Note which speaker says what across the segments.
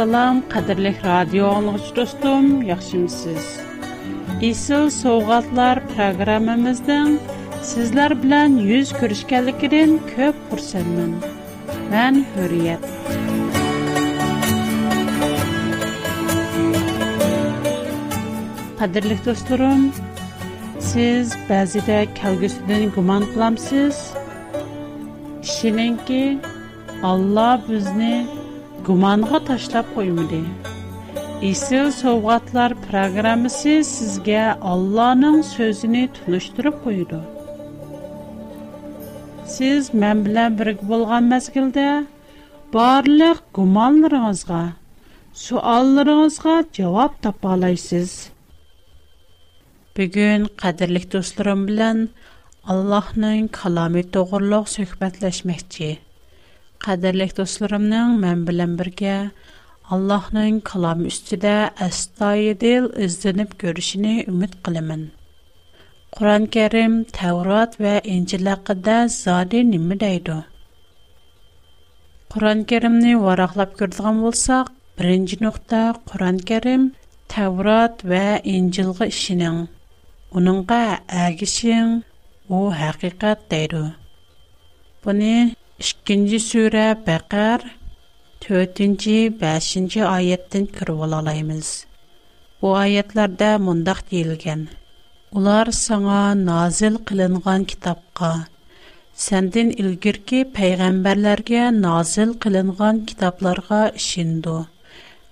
Speaker 1: Assalam, qadirlik radio anlıqçı dostum, yaxşımısınız? İsil Soğatlar proqramımızdan sizlər bilan yüz görüşkənlikdən köp xursandam. Mən Hürriyet.
Speaker 2: Qadirlik dostlarım, siz bəzidə kəlgüsüdən guman qılamsız. ki Allah bizni gumonga tashlab qo'ymadi isil sovg'atlar programmasi sizga ollohning so'zini tunishtirib qo'ydi siz men bilan birga bo'lgan mazgilda barliq gumonlaringizga suollaringizga javob topa olasiz
Speaker 3: bugun qadrli do'stlarim bilan allohning kalomi to'g'riliq suhbatlashmoqchi Qadirlik dostlarımın mən bilən birgə Allahın kalam üstüdə əstayidil izlənib görüşünü ümid qılımın. Quran-Kərim, Təvrat və İncil haqqında zadi nimə deyidu? Quran-Kərimni varaqlab gördüğüm olsaq, birinci nöqtə Quran-Kərim Təvrat və İncilə işinin onunqa əgişin o həqiqət deyidu. Bunu 2-ci surə Bəqər 4-cü, 5-ci ayətdən kirib alalaymiz. Bu ayətlərdə mundaq deyilgan: Ular sənə nazil qılınğan kitabqa, səndən ilgirki peyğəmbərlərə nazil qılınğan kitablara işindu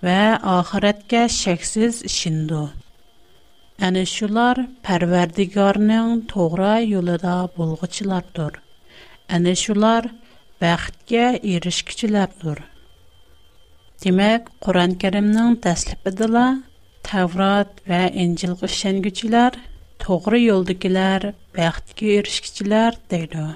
Speaker 3: və axirətə şəksiz işindu. Әні шулар пәрвердігарның тоғра юлыда болғычылардыр. Әні шулар baxtga erishkichilardir. Demak, Qur'on-Karimning dastlabidala Tavrot va Injilga ishonguchilar, to'g'ri yo'ldagilar, baxtga erishkichilar deydi.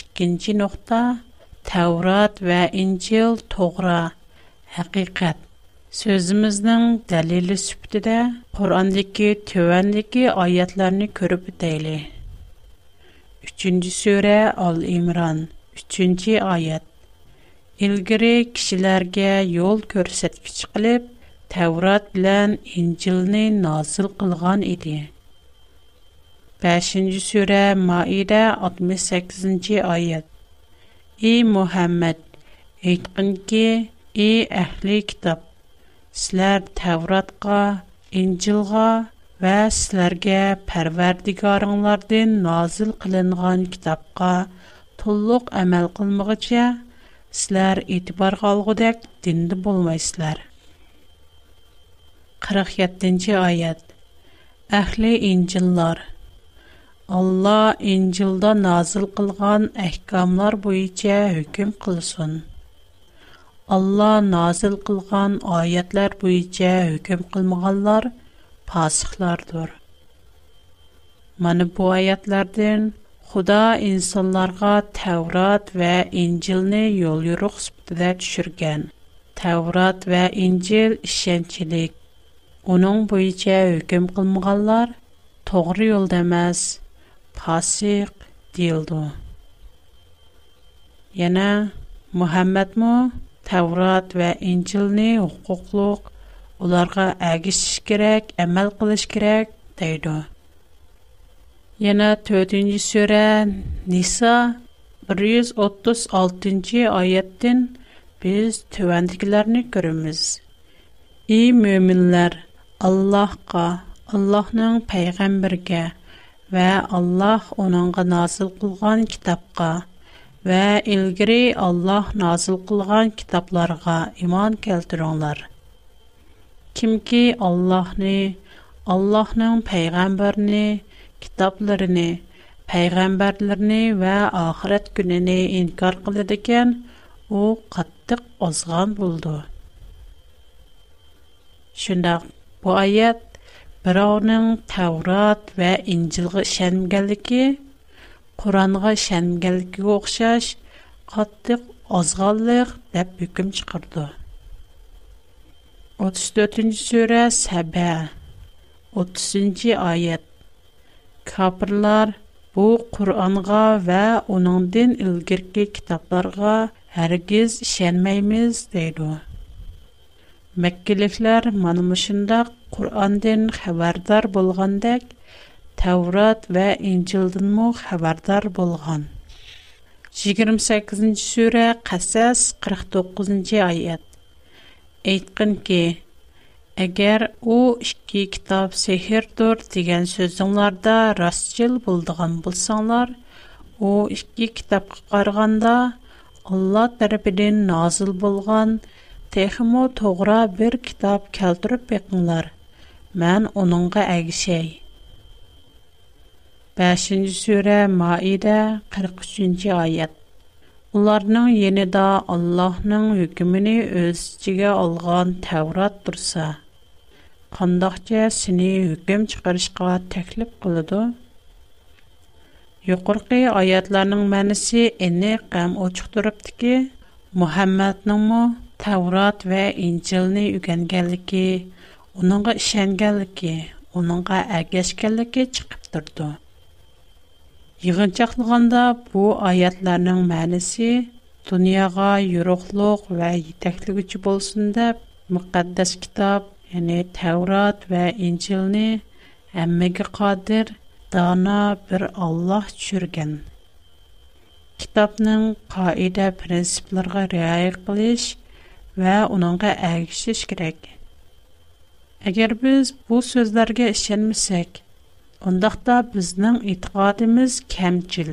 Speaker 4: İkinci nokta Tevrat ve İncil toğra haqiqat Sözümüzün dəlili sübtidə Qur'andakı tövəndəki ayətlərini görüb deyli. 3-cü surə Al-İmran 3-cü ayət. İlgiri kişilərə yol göstərgiç qılıb Tevrat bilan İncilni nazil qılğan idi. 5-ci surə Maidə 68-ci ayət. Ey Muhammed, aytqınki Ей, әхли китаб, силар тавратға, инцилға вә силарге пәрвердігі арыңларды назыл қилынған китабға тулуқ әмәл қылмыға че, силар итибар ғалғу дәк динды 47-чи айад Әхли инциллар Allah инцилда nazil қылған Allah nazil qılğan ayətlər buyincə hökm qılmağanlar fasıqlardır. Mana bu ayətlərdən Xuda insanlarga Tevrat və İncilni yol yoruq sifatida düşürgən. Tevrat və İncil işençilik. Onun buyincə hökm qılmağanlar toğri yolda emas, fasıq deyildi. Yana Muhammad mu Таврот ва Инҗилне хукуклык уларга агышыш керек, әмәл кылыш керек дейди. Яна 4-нче сүре Ниса 136-нче аяттан без төвәндикләрне күрәбез. И мөэминнәр, Аллаһка, Аллаһның пәйгамбергә ва Аллаһ оныңга назил кылган китапка və ilgiri Allah nazil qılğan kitablarga iman keltiringlar. Kimki Allahni, Allahның peyğəmbərni, kitablarını, peyğəmbərlərini və axirət gününü inkar qıldı ikən, o qattiq ozğan buldu. Şundaq bu ayət birovning Tavrat və İncilğa işənmənligi Құранға шәнгелге оқшаш, қаттық азғалық деп бүкім шықырды. 34-ші сөре 30-ші айет. Капырлар, бұ Құранға вә оныңден үлгіргі кітапларға әргіз шәнмейміз дейді. Мәккеліклер манымышында Құрандың хәвардар болғандық Тәурат вә Инчилдің мұ қабардар болған. 28. sure қасас 49. ayet. Aytqın ке, Әгәр у ике китап дұр деген сөзіңларда растчыл болдыған булсаңлар, о ике кітап қарғанда Алла тарафыдан назыл болған тәхімі тоғыра бір китап кәлтіріп бекңләр. Мән оныңға әгішей. 5-ci sürə Maidə 43-cü ayət Onlarının yeni də Allahının hükümünü özcəgə olğan təvrat dursa, qandaqca səni hüküm çıxarışqa təklif qılıdır? Yoxırqı ayətlərinin mənisi eni qəm uçuqdurubdur ki, Muhəmmədnin mu təvrat və incilini yüqən onunqa onunqa Иғынчақлығанда bu айатларының мәнісі дұнияға yoruqluq вә етәкілігі жіп олсын деп, мұқаддас китап, әне Тәурат вә Инчеліні әммегі қадыр, дана бір Аллах жүрген. Китапның қаиде принципларға реай қылыш вә оныңға әгішіш керек. Әгер біз бұл сөзлерге ішенмесек, Ondaqda bizning e'tiqodimiz kamchil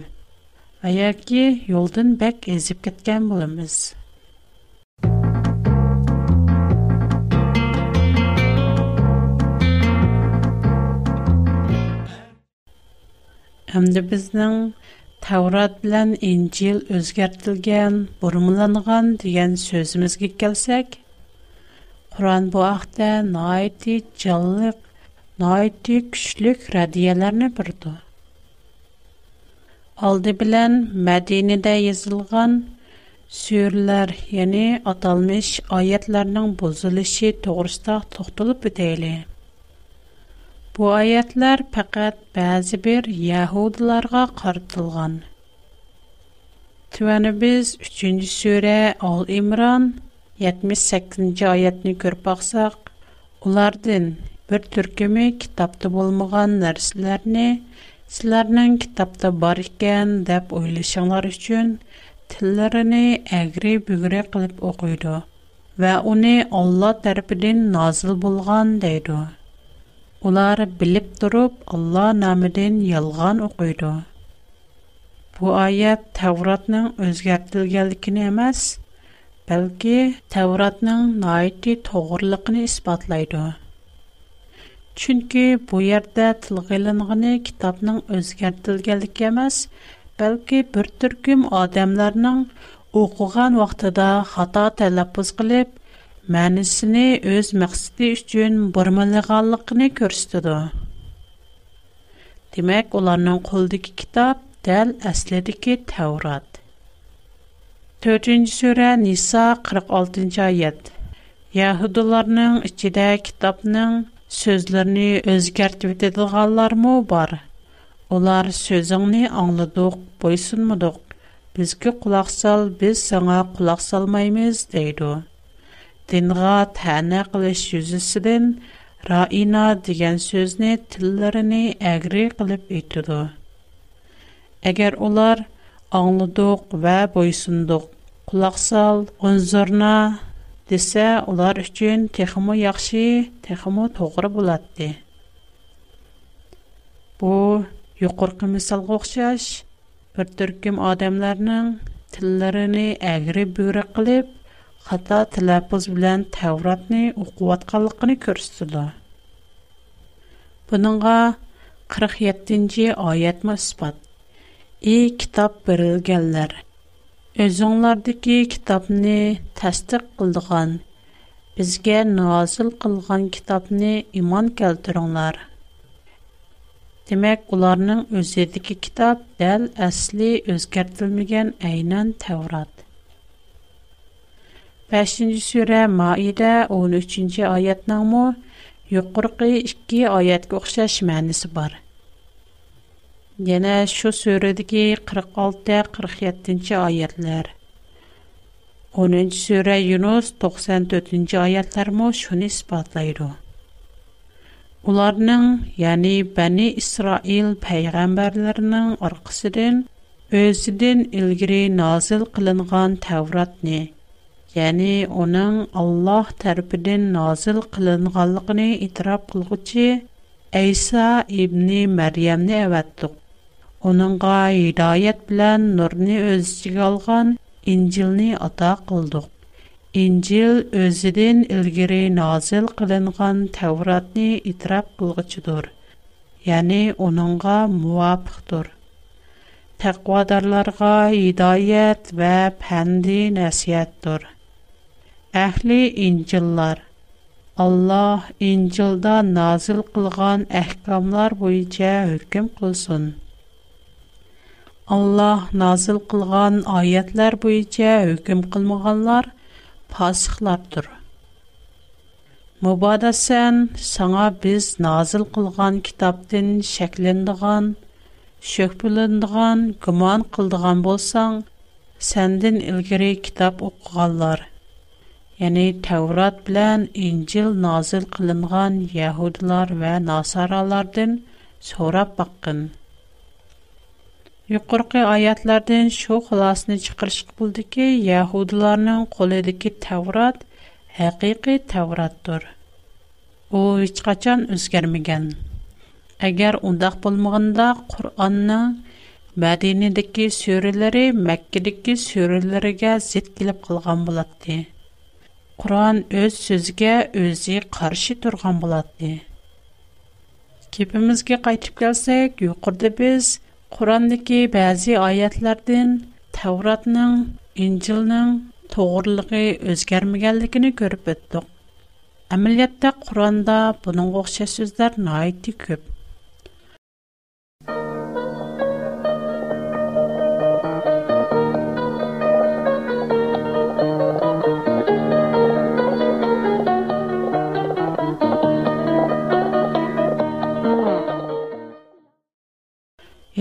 Speaker 4: va yoki yo'ldan bak ezib ketgan bo'lamiz.
Speaker 5: Hamda bizning Tavrat bilan Injil o'zgartilgan, burumlangan degan so'zimizga kelsak, Qur'on bu haqda noiti jonliq найти күчлек радиаларны бирде. Алды белән Мәдинәдә язылган сүрләр, яни аталмыш аятларның бузылышы тугрысында токтылып үтәле. Бу аятлар фақат бәзи бер яһудларга картылган. Түәне без 3-нче сүрә Ал Имран 78-нче аятны күрп баксак, бір түркімі кітапты болмаған нәрселеріне, сілерінің кітапты бар екен деп ойлышыңлар үшін тілеріні әгірі бүгірі қылып оқиды. Вә оны Алла тәріпіден назыл болған дейді. Улар біліп тұрып Алла намеден ялған оқиды. Бұ аят Тәуратның өзгәртілгелікін емес, бәлкі Тәуратның найты тоғырлықыны іспатлайды. Чөнки бу yerdə tilgə ilinğini kitabның özgərtilgənliyi emas, bəlkə bir türküm adamlarның oxuğan vaxtında xata tələffüz qılıb мәнісіне өз məqsədi üçün burmalığanlığını göstərir. Demək, onların qoldakı kitab dəl əslidəki Tevrat. 4-cü surə Nisa 46-cı ayət. Yahudilərinin içində kitabның sözlərini özgərt vədədil qallar бар? bar? Onlar sözünü anladıq, boysunmadıq. Biz ki qulaq sal, biz sana qulaq salmaymız, deydu. Dinğa tənə qılış yüzüsüdən, raina digən sözünü tillərini əgri qılıp etdudu. Əgər onlar anladıq və boysunduq, qulaq Исә олар өчен техомы яхшы, техомы тугыра булады. Бу юқоркы мисалга охиш, бер төркем адамларның телләренә әгърип бура кылып, хата таләп үз белән тәвратны укытканлыгын күрсәтәләр. 47-нче аят мәсбут. И китап бирелгәнләр Özüňlärdäki kitabny täsdiq qıldygan, bizgä nazil qılgan kitabny iman keltiriňler. Demek ularning özüdäki kitab däl əsli özgertilmegen äynan Tevrat. 5-nji sura Maide 13-nji ayatnyň mu yuqorqy 2 ayatga oxşaş mänisi bar. Yəni, şu sürədəki 46-47-ci ayətlər. 13-cü sürə Yunus 94-cü ayətlərmə şunu ispatlayır. Onlarının, yəni Bəni İsrail pəyğəmbərlərinin ırqısının özünün ilgiri nazil qılınğan təvratını, yəni onun Allah tərbinin nazil qılınğalıqını itirab qılğıcı Айса ибни Məryəmini əvəddüq. Onunğa hidayət bilən nurni öz içinə alğan İncilni ata qıldıq. İncil özüdən ilgiri nazil qılınğan Tevratni itiraf qılğıçıdır. Yəni onunğa muvafiqdir. Təqvadarlarga hidayət və pəndi nəsihətdir. Əhli İncillər Allah İncilda nazil qılğan əhkamlar boyunca hökm qılsın. Allah nazil qılğan ayətlər boyunca hökm qılmağanlar fasıqlardır. Mübadə sən sana biz nazil qılğan kitabdan şəkləndiğan, şöhbüləndiğan, güman qıldığan bolsan, səndən ilgiri kitab oxuğanlar, yəni Təvrat bilən İncil nazil qılınğan Yahudilar və Nasaralardan sorab baxın. Yuqorqi ayatlardan shu xulosani chiqarish bo'ldiki, yahudlarning qo'lidagi Tavrat haqiqiy Tavratdir. U hech qachon o'zgarmagan. Agar undoq bo'lmaganda Qur'onning Madinadagi suralari Makkadagi suralariga zid kelib qolgan bo'ladi. Qur'on o'z so'ziga o'zi qarshi turgan bo'ladi. Kepimizga qaytib kelsak, yuqorida biz Qurandaki bazı ayetlerden Tevratının, İncilinin doğruluğu özgermegenlikini görüp öttük. Əməliyyatda Quranda bunun oxşar sözlər nəyiti köp.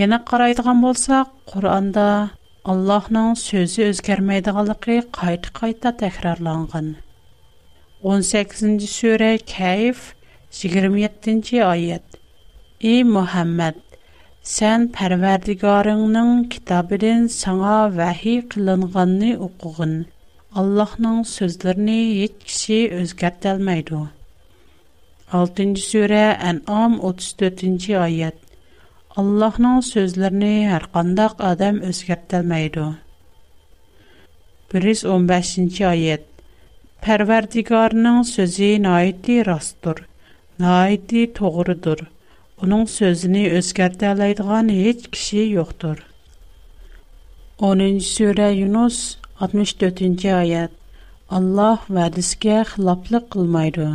Speaker 5: Yana qaraydigan bo'lsak, Qur'onda Allohning so'zi o'zgarmaydiganligi qayta-qayta takrorlangan. 18-sura Kayf 27-oyat. Ey Muhammad, Сән Пәрвәрдигарыңның китабыдын саңа вәхи қылынғанны оқығын. Аллахның сөзлеріне ет кіші өзгәртәлмәйді. 6-сүрә Ән'ам 34-аят. Allah'ның sözlərini hər qandaq adam özgərtəlməydi. 115-ci ayət Pərverdigarının sözü naiti rastdır, naiti doğrudur. Onun sözünü özgərtələydiğən heç kişi yoxdur. 10-cü surə Yunus 64-cü ayət Allah vədisgə xilaplıq qılmaydı.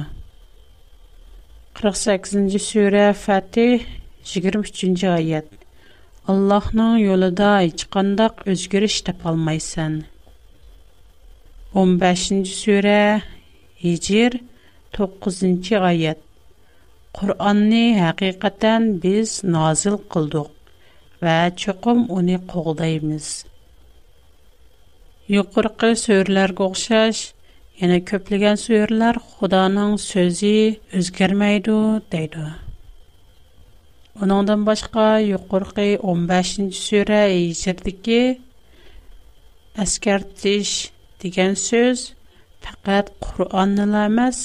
Speaker 5: 48-ci surə Fətih 23-нче аят. Аллаһның юлында һеч кандай үзгәреш тап 15-нче сүре Hicr 9-нче аят. Qur'onni haqiqatan biz nozil qildik va chuqum uni qo'g'daymiz. Yuqorqi so'rlarga o'xshash, yana ko'plagan so'rlar Xudoning so'zi o'zgarmaydi deydi. Onundan başqa yuqorqi 15-ci surə Hicrdəki əskərtiş degan söz faqat Qur'onni emas,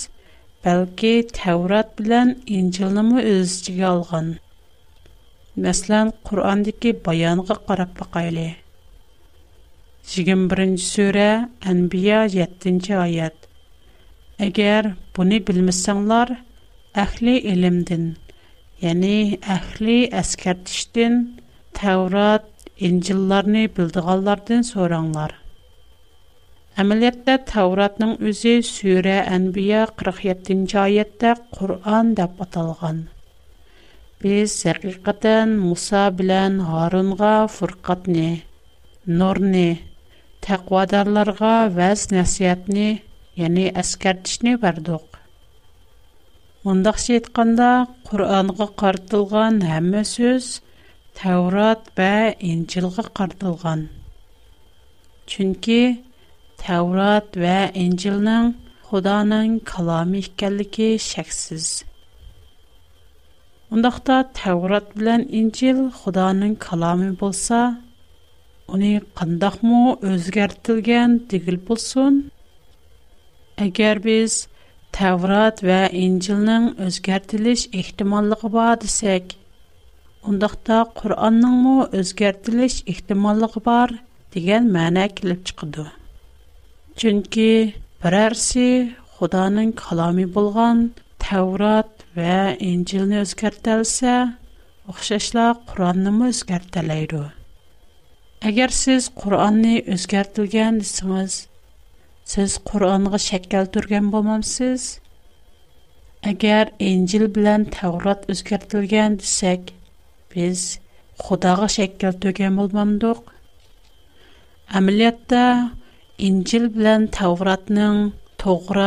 Speaker 5: balki Tavrat bilan Injilni ham o'z ichiga olgan. Masalan, Qur'ondagi bayonga qarab baqayli. 21-ci surə Anbiya 7-ci Agar buni ahli ilmdan yəni əhli əskərtişdin, Təvrat, İncillarını bildiğallardan soranlar. Əməliyyətdə Təvratның özü Sürə Ənbiya 47-ci ayətdə Qur'an dəb atalған. Biz həqiqətən Musa bilən Harunğa fırqatni, nurni, təqvadarlarga vəz nəsiyyətni, yəni əskərtişni verdik. Мұндақша айтқанда, Құр'анға қартылған әмі сөз Тәурат бә Инчилға қартылған. Чүнкі Тәурат бә Инчилнің Худаның калами екенлігі шәксіз. Мұндақта Тәурат білән Инчил Худаның калами болса, қындақ мұ өзгәртілген дегіл болсын? Әгер біз Tevrat və İncilnin özgərtiliş ehtimallığı var desək, undaqda Qur'anның mu özgərtiliş ehtimallığı var degan məna kelib chiqadi. Chunki birarsi Xudoning kalomi bo'lgan Tevrat və İncilni özgərtəlsə, o'xshashla Qur'onni o'zgartirlaydi. Agar siz Qur'onni o'zgartirgan desangiz, Сез Құранға шәккәл түрген болмамсыз? Агар инжил білән Тәғрат өзгертілген десек, біз Құдағы шәккәл түрген болмамдық? Әмілетті инжил білән Тәғратның тоғыра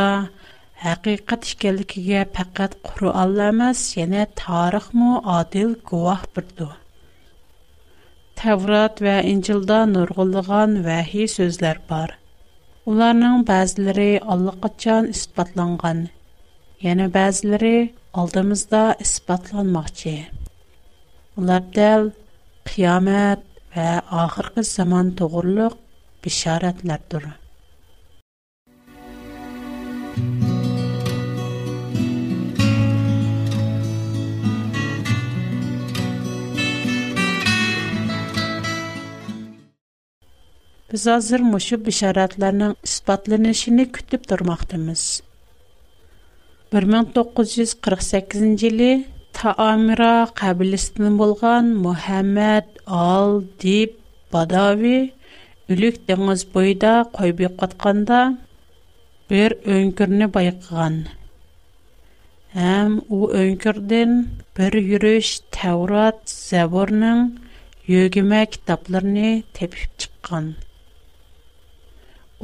Speaker 5: Әқиқат ішкелікіге пәкәт құру алламас, және тарих мұ адил қуақ бірді. Тәврат вә Инчилда нұрғылыған вәхи сөзлер бар. Уларның бәзләре аллакачан испатланган. яны бәзләре алдымызда испатланмакчы. Улар дәл қиямат ва ахыркы заман тугырлык бишаратлар Biz азыр muşu bişaratlarının ispatlanışını kütüb durmaqdımız. 1948-ci ili Таамира қабілісінің болған Мухаммад Ал Дип Бадави үлік деңіз бойда қойбек қатқанда бір өңкірні байқыған. Әм у өңкірден бір үріш Таурат Зәбірнің өгіме кітапларыны тепіп чыққан.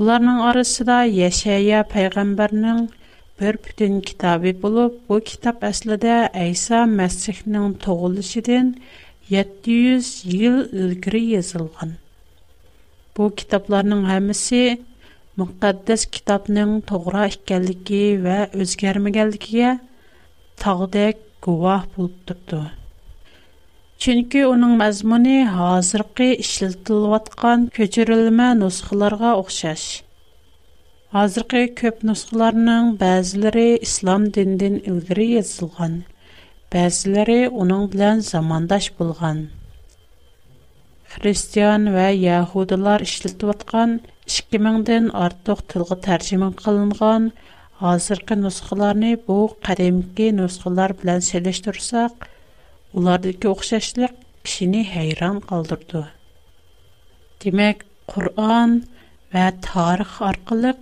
Speaker 5: Уларның арасында Яшая пайгамбарның бер бүтән китабы булып, бу китап әслидә Айса мәсхихнең тугылышыдан 700 ел үткәре язылган. Бу китапларның һәммәсе мөкъәддәс китапның тугыра икәнлеге ва үзгәрмәгәнлеге тагъдәк гувах булып турды. Чөнки оның мазмуны хәзерге ишләтә толып яткан көчүрилмә нусхиларга охшаш. Хәзерге көп нусхларның базләре ислам динен игриез булган. Базләре оның белән замандаш булган. Християн və яһудлар ишләтә торган 2000 ден артык телгә тәрҗемә кылынган хәзерге нусхиларны бу қареметке нусхлар белән салыштырсак Уларды көксәшлек кишини хайран калдырды. Демәк, Куръан ва тарих аркылы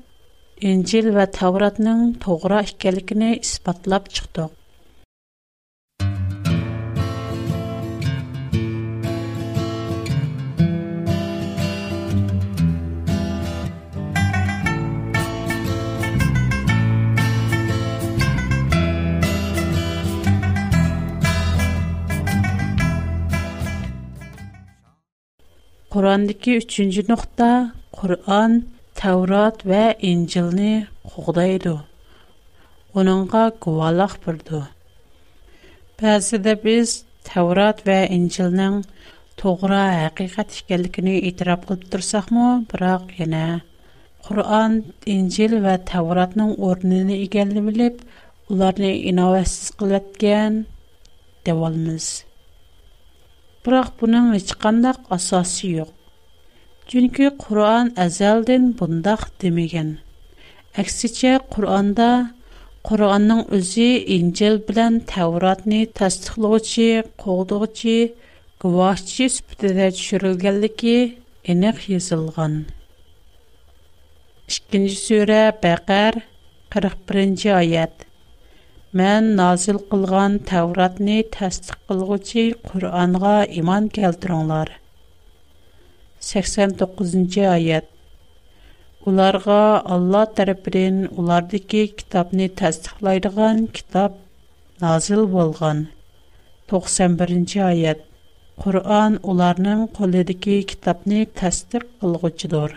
Speaker 5: Инҗил ва Тавратның тугры икәнлекне исбатлап чыктык. Kur'an'diki 3-nji nuqta: Kur'an, Tawrat və Injilni Hudaydi. Oningga quloq berdi. Bazi de biz Tawrat we Injilning to'g'ri haqiqat ekanligini i'tirof qilib tursakmoq, biroq yana Kur'an, Injil va Tawratning o'rnini egallab, ularni innovatsion qilayotgan Құрақ бүнен вичканнақ асаси йоқ. Джунки, Құраан азалден бұндах демиген. Аксича, Құраанда, Құраанның үзі инжел білян тавратни тастықлоу чи, Қолдоу чи, Қуахчи субтеда джүшірілгэлді ки, инэх язылған. Ишкенжі сүрэ 41 Mən nazil qılğan Təvratni təsdiq qılğıcı Qur'anğa iman keltiringlar. 89-cı ayət. Ularga Allah tərəfindən ulardakı kitabni təsdiqlaydigan kitab nazil bolğan. 91-ci ayət. Qur'an ularının qolidagi kitabni təsdiq qılğıcıdır.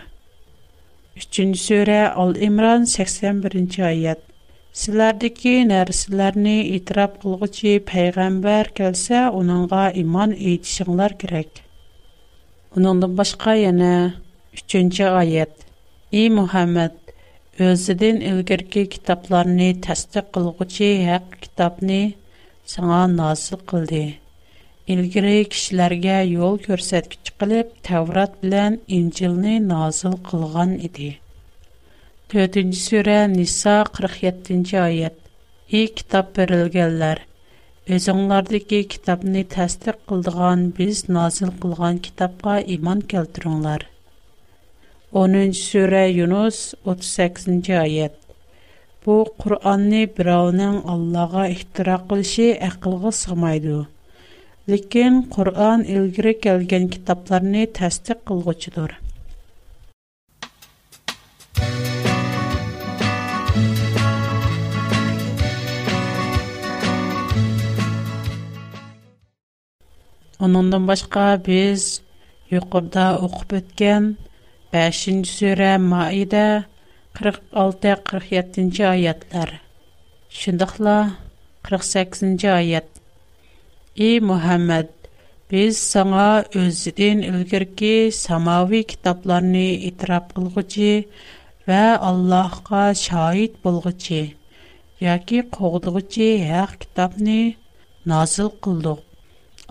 Speaker 5: 3-cü surə Al-İmran 81-ci ayət. Сілардікі нәрсілеріні итрап қылғычи пайғамбар кәлсе, оныңға иман ейтішіңлар керек. Оныңдың башқа яна, үшінші айет. И Мухаммад, өзідін үлгіргі китапларыны тәстік қылғычи хәк китапны саңа назыл қылды. Илгири кишиларга йол көрсәткич кылып, Таврат белән Инҗилне назил кылган иде. 4-нче сүре Ниса 47-нче аят. Ey kitap verilgenler, özüңләрдәге kitapны тәсдиқ кылдыган без назил кылган kitapка иман келтиреңләр. 10-нче сүре Юнус 38-нче аят. Bu Qur'onni birovning Allohga ixtiro qilishi aqlga sig'maydi. Lekin Qur'on ilgari kelgan kitoblarni tasdiq qilguchidir. оннандан башка без юқорда оқібөткән 5-нче сүре 46-47-нче аятлар. 48-нче аят. Эй Мухаммад, без саңа үзедин өлгерки самавий китапларны итрап кылгыч, ва Аллаһка шаһид булгыч, яки кылгыч һәр китапны назил кылдык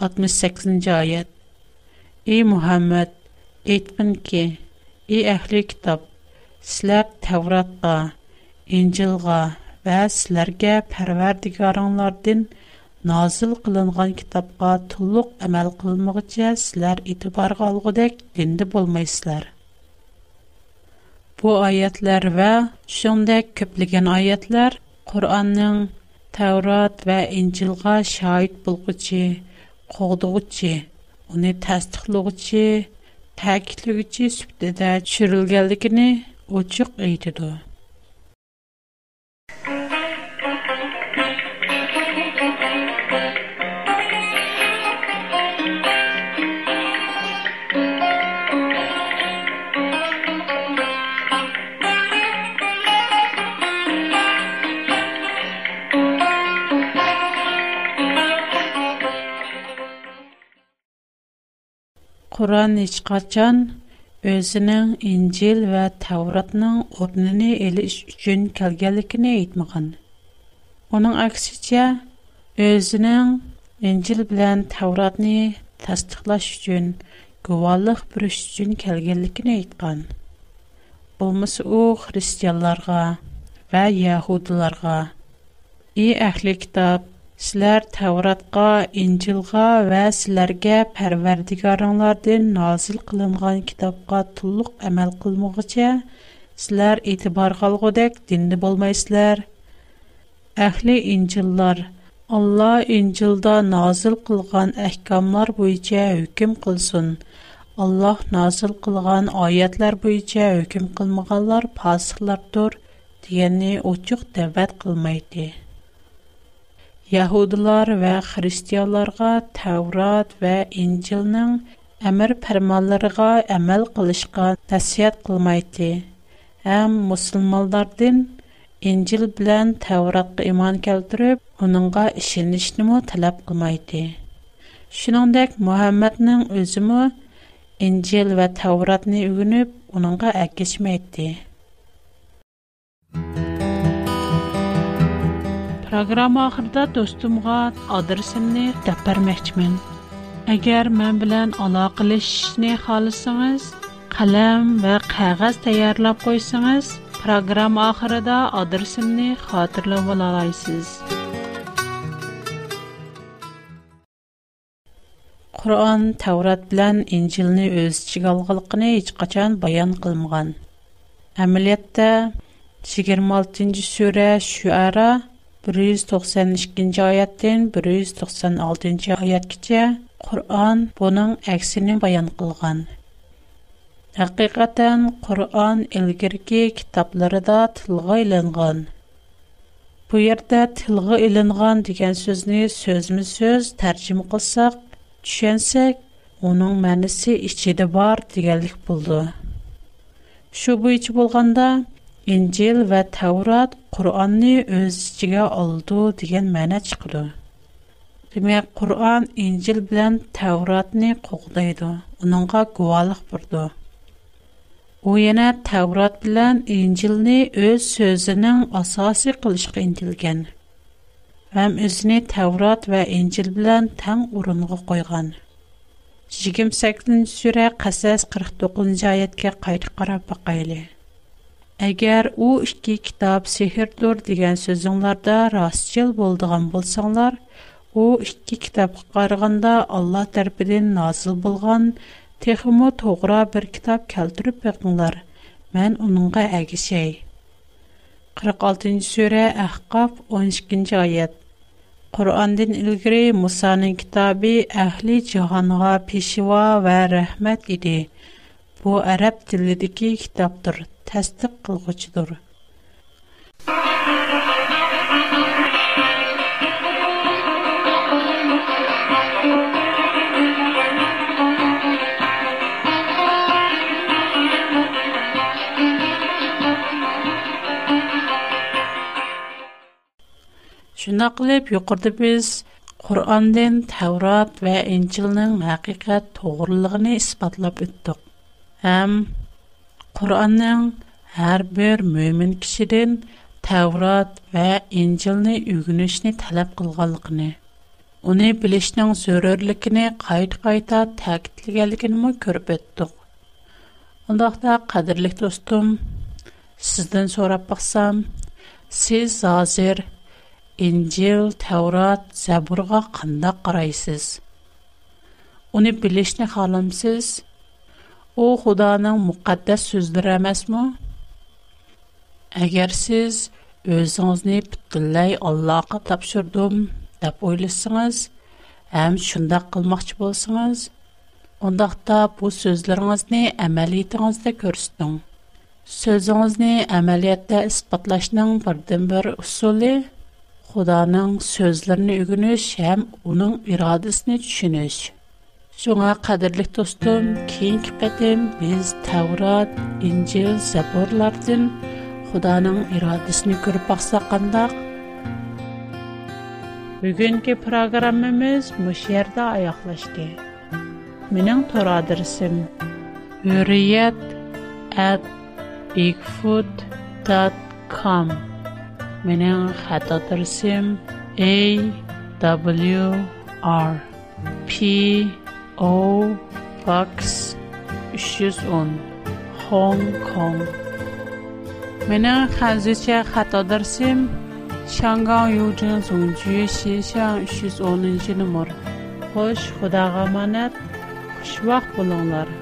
Speaker 5: 68-нче аят. Эй Мухаммад, әйтмин ки, эй әхли китап, сизләр Тавратка, Инҗилга ва сизләргә Парвардигарыңнардан назил кылынган китапка тулык әмәл кылмыгыча сизләр итибарга алгыдек динди булмыйсызлар. Бу аятлар ва шундай көплеген аятлар Куранның Таврат ва Инҗилга шаһит булгычы қоғдығычы, оны тәстіқлығычы, тәкілігічі сүптеді шүрілгәлігіні өчік әйтеді. Уран ничкатчан өзінің инжил ва тавратның обнини еліш үчін келгелікіні айтмаған. Оның айксича, өзінің инжил білян тавратни тастықлаш үчін гувалық бір үш үчін келгелікіні айтмаған. Болмыс у християларға ва яхудыларға и ахли китаб, Sizlər Təvratqa, İncilğa və sizlərə Pərverdigarınlardan nazil qılınğan kitabqa tulluq əməl qılmığıca sizlər etibar qalğudək dinli bolmaysızlar. Əhli İncillar Allah İncilda nazil qılğan əhkamlar boyunca hökm qılsın. Allah nazil qılğan ayətlər boyunca hökm qılmağanlar fasıqlardır, deyəni oçuq dəvət qılmaydı. Яһудлар ва христианларга Таврот ва Инҗилнең әмер фәрманларыга әмәл кылышка тәсият кылмайды. Һәм мусламаннардан Инҗил белән Тавротка иман келтереп, уныңга ишенишне мо талап кылмайды. Шуныңдәк Мөхәммәднең үзе мо Инҗил ва Тавротны үгенеп, уныңга әкешмәйди.
Speaker 6: Программа ахырда достумга адресимni deb bermoqchiman. Agar men bilan aloqalashishni xohlasangiz, qalam va qog'oz tayyorlab qo'ysangiz, programma oxirida adresimni xotirlab olasiz. Qur'on Tavrat bilan Injilni o'z ichiga olganligini hech qachon bayon qilmagan. Amaliyotda 26-sura Shuara 192-ci ayətdən 196-ci ayət kəcə Qur'an bunun əksini bayan qılğın. Həqiqətən Qur'an ilgirki kitabları da tılğı ilinğın. Bu yərdə tılğı ilinğın digən sözünü sözmü söz tərcüm qılsaq, düşənsək, onun mənisi işçidə var digərlik buldu. Şubu içi İncil və Təvrat Qur'anni öz içigə oldu degan məna çıxdı. Demək, Qur'an İncil bilan Təvratni qoğdaydı, onunğa guvalıq burdu. U yana Təvrat bilan İncilni öz sözünün asası qilishqa intilgan. Həm özünü Təvrat və İncil bilan tən urunğa qoyğan. 28-ci surə Qasas 49-cu ayətə qayıt qarab baxaylı. Әгәр у 2 китап сехердөр дигән сүзләрдә рас җил булдыган булсаңнар, ул 2 китап карыйганда Аллаһ тәрпидән назл булган техимо тугра бер китап калтырып бекнләр. Мен уныңга әгәшәй. 46нче сүре әхкаф 12нче аят. Кур'анның илгәре Мусаның китабе әһли җанга пешива ва рәхмәт диде. Бу араб телле ди tasdiq qilguchidir Şuna qilib, yuqorida biz Qur'ondan Tavrat va Injilning haqiqat to'g'riligini isbotlab o'tdik. Ham Құранның әр бір мөмін кішіден тәурат вә инжілні үгінішіні тәләп қылғалықыны. Оны білішінің зөрірлікіні қайт-қайта тәкітілгелігін көріп өттіқ. Ондақта қадірлік достым, сізден сорап бақсам, сіз азыр инжіл, тәурат, зәбұрға қында қарайсыз. Үны білішіні қалымсыз – О худаның мөхәссә сүзләмәсме? Әгәр сез үзеңне битллай Аллаһка тапшырдым дип ойлыссыңгыз һәм шундый кылmaqчы булсаңгыз, онда тап бу сүзләреңне әмели тәңдә күрсәтәң. Сүзләреңне әмелиятдә исбатлашның бердән бер усулы худаның сүзләрен үгенеш һәм аның Шуңа қадірлік достым, кейін кіпәдім, біз Таврат, Инжел, Заборлардың Худаның ирадысыны көріп бақсақ қандақ. Бүгінгі программымыз мүшерді аяқлашды. Менің тұр адырсым үриет әт бигфуд.com Менің қат awrp.com O Pax 310 Hong Kong Менің хәзірше хатадырсым Шанган Юджин Сунчуе Шешан 310 номер. Хош, худага манат, Хушвақ болыңлар.